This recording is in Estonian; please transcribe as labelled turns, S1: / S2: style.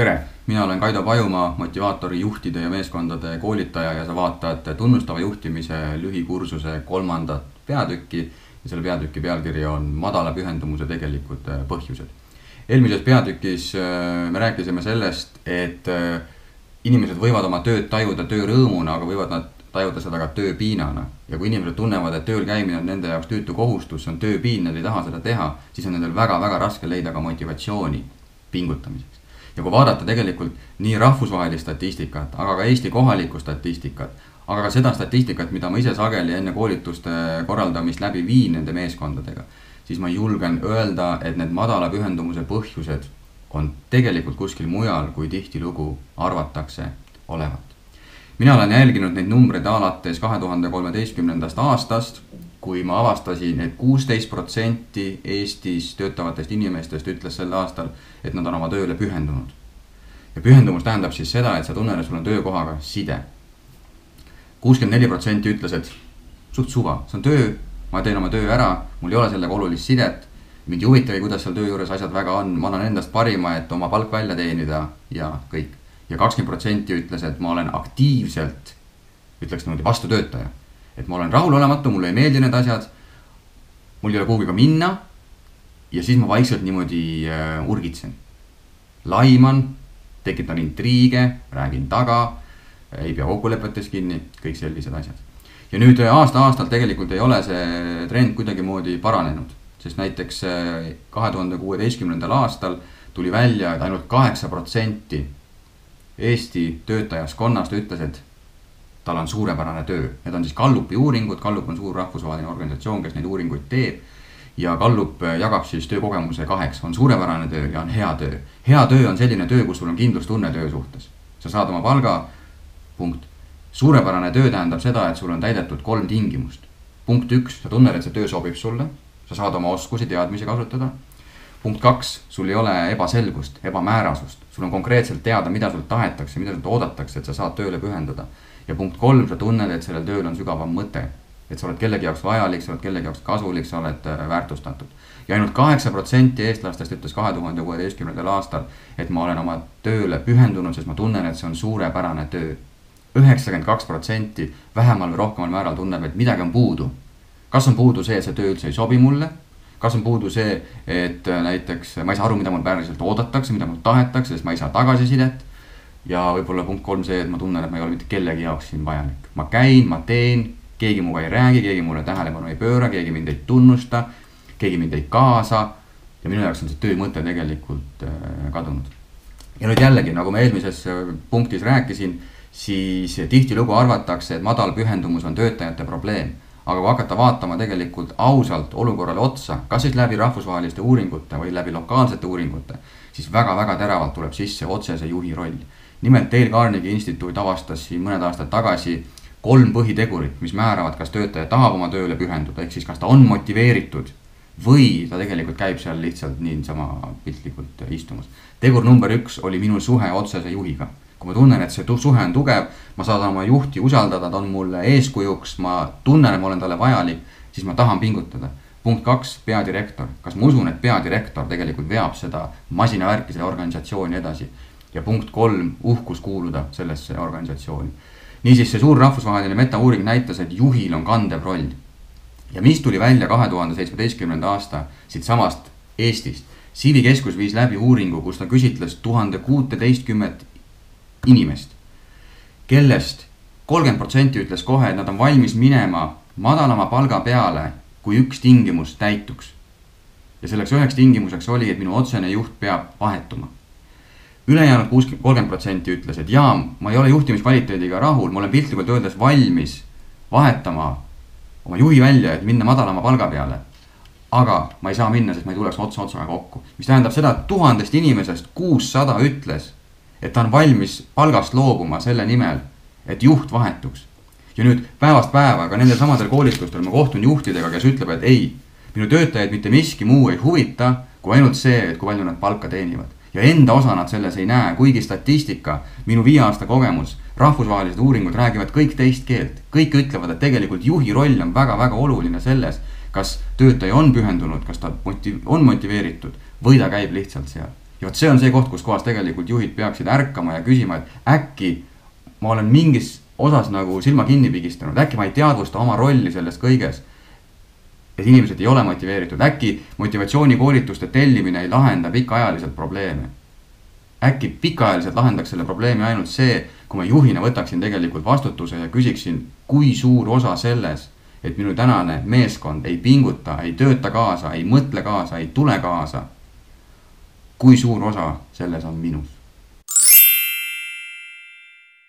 S1: tere, mina olen Kaido Pajumaa, motivaatori juhtide ja meeskondade koolitaja ja sa vaatad tunnustava juhtimise lühikursuse kolmandat peatükki ja selle peatüki pealkiri on madala pühendumuse tegelikud äh, põhjused. eelmises peatükis äh, me rääkisime sellest, et äh, inimesed võivad oma tööd tajuda töörõõmuna, aga võivad nad tajuda seda ka tööpiinana. ja kui inimesed tunnevad, et tööl käimine on nende jaoks tüütu kohustus, see on tööpiin, nad ei taha seda teha, siis on nendel väga-väga raske leida ka motivatsiooni pingutamiseks ja kui vaadata tegelikult nii rahvusvahelist statistikat, aga ka Eesti kohalikku statistikat, aga ka seda statistikat, mida ma ise sageli enne koolituste korraldamist läbi viin nende meeskondadega, siis ma julgen öelda, et need madala pühendumuse põhjused on tegelikult kuskil mujal, kui tihtilugu arvatakse olevat. mina olen jälginud neid numbreid alates kahe tuhande kolmeteistkümnendast aastast, kui ma avastasin et, et kuusteist protsenti Eestis töötavatest inimestest ütles sel aastal, et nad on oma tööle pühendunud. ja pühendumus tähendab siis seda, et sa tunned, et sul on töökohaga side. kuuskümmend neli protsenti ütles, et suht suva, see on töö, ma teen oma töö ära, mul ei ole sellega olulist sidet. mind ei huvitagi, kuidas seal töö juures asjad väga on, ma annan endast parima, et oma palk välja teenida ja kõik. ja kakskümmend protsenti ütles, et ma olen aktiivselt, ütleks niimoodi, vastutöötaja. Et ma olen rahulolematu, mulle ei meeldi need asjad. mul ei ole kuhugi ka minna ja siis ma vaikselt niimoodi äh, urgitsen. laiman, tekitan intriige, räägin taga, ei pea kokkulepetes kinni, kõik sellised asjad. ja nüüd äh, aasta-aastalt tegelikult ei ole see trend kuidagimoodi paranenud, sest näiteks äh, kahe tuhande kuueteistkümnendal aastal tuli välja, et ainult kaheksa protsenti Eesti töötajaskonnast ütles, et tal on suurepärane töö. Need on siis Gallupi uuringud, Gallup on suur rahvusvaheline organisatsioon, kes neid uuringuid teeb ja Gallup äh, jagab siis töökogemuse kaheks, on suurepärane töö ja on hea töö. hea töö on selline töö, kus sul on kindlustunne töö suhtes. sa saad oma palga, punkt. suurepärane töö tähendab seda, et sul on täidetud kolm tingimust. punkt üks, sa tunned, et see töö sobib sulle, sa saad oma oskusi, teadmisi kasutada. punkt kaks, sul ei ole ebaselgust, ebamäärasust, sul on konkreetselt teada, mida sult tahetakse, mida sult oodatakse, et sa saad tööle pühenduda. Ja punkt kolm, sa tunned, et sellel tööl on sügavam mõte et sa oled kellegi jaoks vajalik, sa oled kellegi jaoks kasulik, sa oled äh, väärtustatud. ja ainult kaheksa protsenti eestlastest ütles kahe tuhande kuueteistkümnendal aastal, et ma olen oma tööle pühendunud, sest ma tunnen, et see on suurepärane töö. üheksakümmend kaks protsenti vähemal või rohkemal määral tunneb, et midagi on puudu. kas on puudu see, et see töö üldse ei sobi mulle? kas on puudu see, et äh, näiteks ma ei saa aru, mida mul päriselt oodatakse, mida mult tahetakse, sest ma ei saa tagasisidet ja võib-olla punkt kolm see, et ma tunnen, et ma ei ole mitte kellegi jaoks siin vajalik. ma käin, ma teen keegi minuga ei räägi, keegi mulle tähelepanu ei pööra, keegi mind ei tunnusta, keegi mind ei kaasa. ja minu jaoks on see töö mõte tegelikult äh, kadunud. ja nüüd jällegi, nagu ma eelmises äh, punktis rääkisin, siis tihtilugu arvatakse, et madal pühendumus on töötajate probleem. aga kui hakata vaatama tegelikult ausalt olukorrale otsa, kas siis läbi rahvusvaheliste uuringute või läbi lokaalsete uuringute, siis väga-väga teravalt tuleb sisse otsese juhi roll. Nimelt Dale Carnegie instituut avastas siin mõned aastad tagasi kolm põhitegurit, mis määravad, kas töötaja tahab oma tööle pühenduda, ehk siis kas ta on motiveeritud või ta tegelikult käib seal lihtsalt niisama piltlikult istumas. tegur number üks oli minu suhe otsese juhiga. kui ma tunnen, et see suhe on tugev, ma saan oma juhti usaldada, ta on mulle eeskujuks, ma tunnen, et ma olen talle vajalik, siis ma tahan pingutada. punkt kaks, peadirektor, kas ma usun, et peadirektor tegelikult veab seda masinavärki, seda organisatsiooni edasi. Ja punkt kolm, uhkus kuuluda sellesse organisatsiooni niisiis, see suur rahvusvaheline metauuring näitas, et juhil on kandev roll. ja mis tuli välja kahe tuhande seitsmeteistkümnenda aasta siitsamast Eestist. Sivi keskus viis läbi uuringu, kus ta küsitles tuhande kuuteteistkümmet inimest, kellest kolmkümmend protsenti ütles kohe, et nad on valmis minema madalama palga peale, kui üks tingimus täituks. ja selleks üheks tingimuseks oli, et minu otsene juht peab vahetuma ülejäänud kuuskümmend, kolmkümmend protsenti ütles, et jaa, ma ei ole juhtimiskvaliteediga rahul, ma olen piltlikult öeldes valmis vahetama oma juhi välja, et minna madalama palga peale. aga ma ei saa minna, sest ma ei tuleks ots otsaga kokku, mis tähendab seda, et tuhandest inimesest kuussada ütles, et ta on valmis palgast loobuma selle nimel, et juht vahetuks. ja nüüd päevast päeva ka nendel samadel koolitustel ma kohtun juhtidega, kes ütleb, et ei, minu töötajaid mitte miski muu ei huvita, kui ainult see, et kui palju nad palka teenivad ja enda osa nad selles ei näe, kuigi statistika, minu viie aasta kogemus, rahvusvahelised uuringud räägivad kõik teist keelt. kõik ütlevad, et tegelikult juhi roll on väga-väga oluline selles, kas töötaja on pühendunud, kas ta motiv-, on motiveeritud või ta käib lihtsalt seal. ja vot see on see koht, kus kohas tegelikult juhid peaksid ärkama ja küsima, et äkki ma olen mingis osas nagu silma kinni pigistanud, äkki ma ei teadvusta oma rolli selles kõiges. Et inimesed ei ole motiveeritud, äkki motivatsioonikoolituste tellimine ei lahenda pikaajaliselt probleeme. äkki pikaajaliselt lahendaks selle probleemi ainult see, kui ma juhina võtaksin tegelikult vastutuse ja küsiksin, kui suur osa selles, et minu tänane meeskond ei pinguta, ei tööta kaasa, ei mõtle kaasa, ei tule kaasa. kui suur osa selles on minus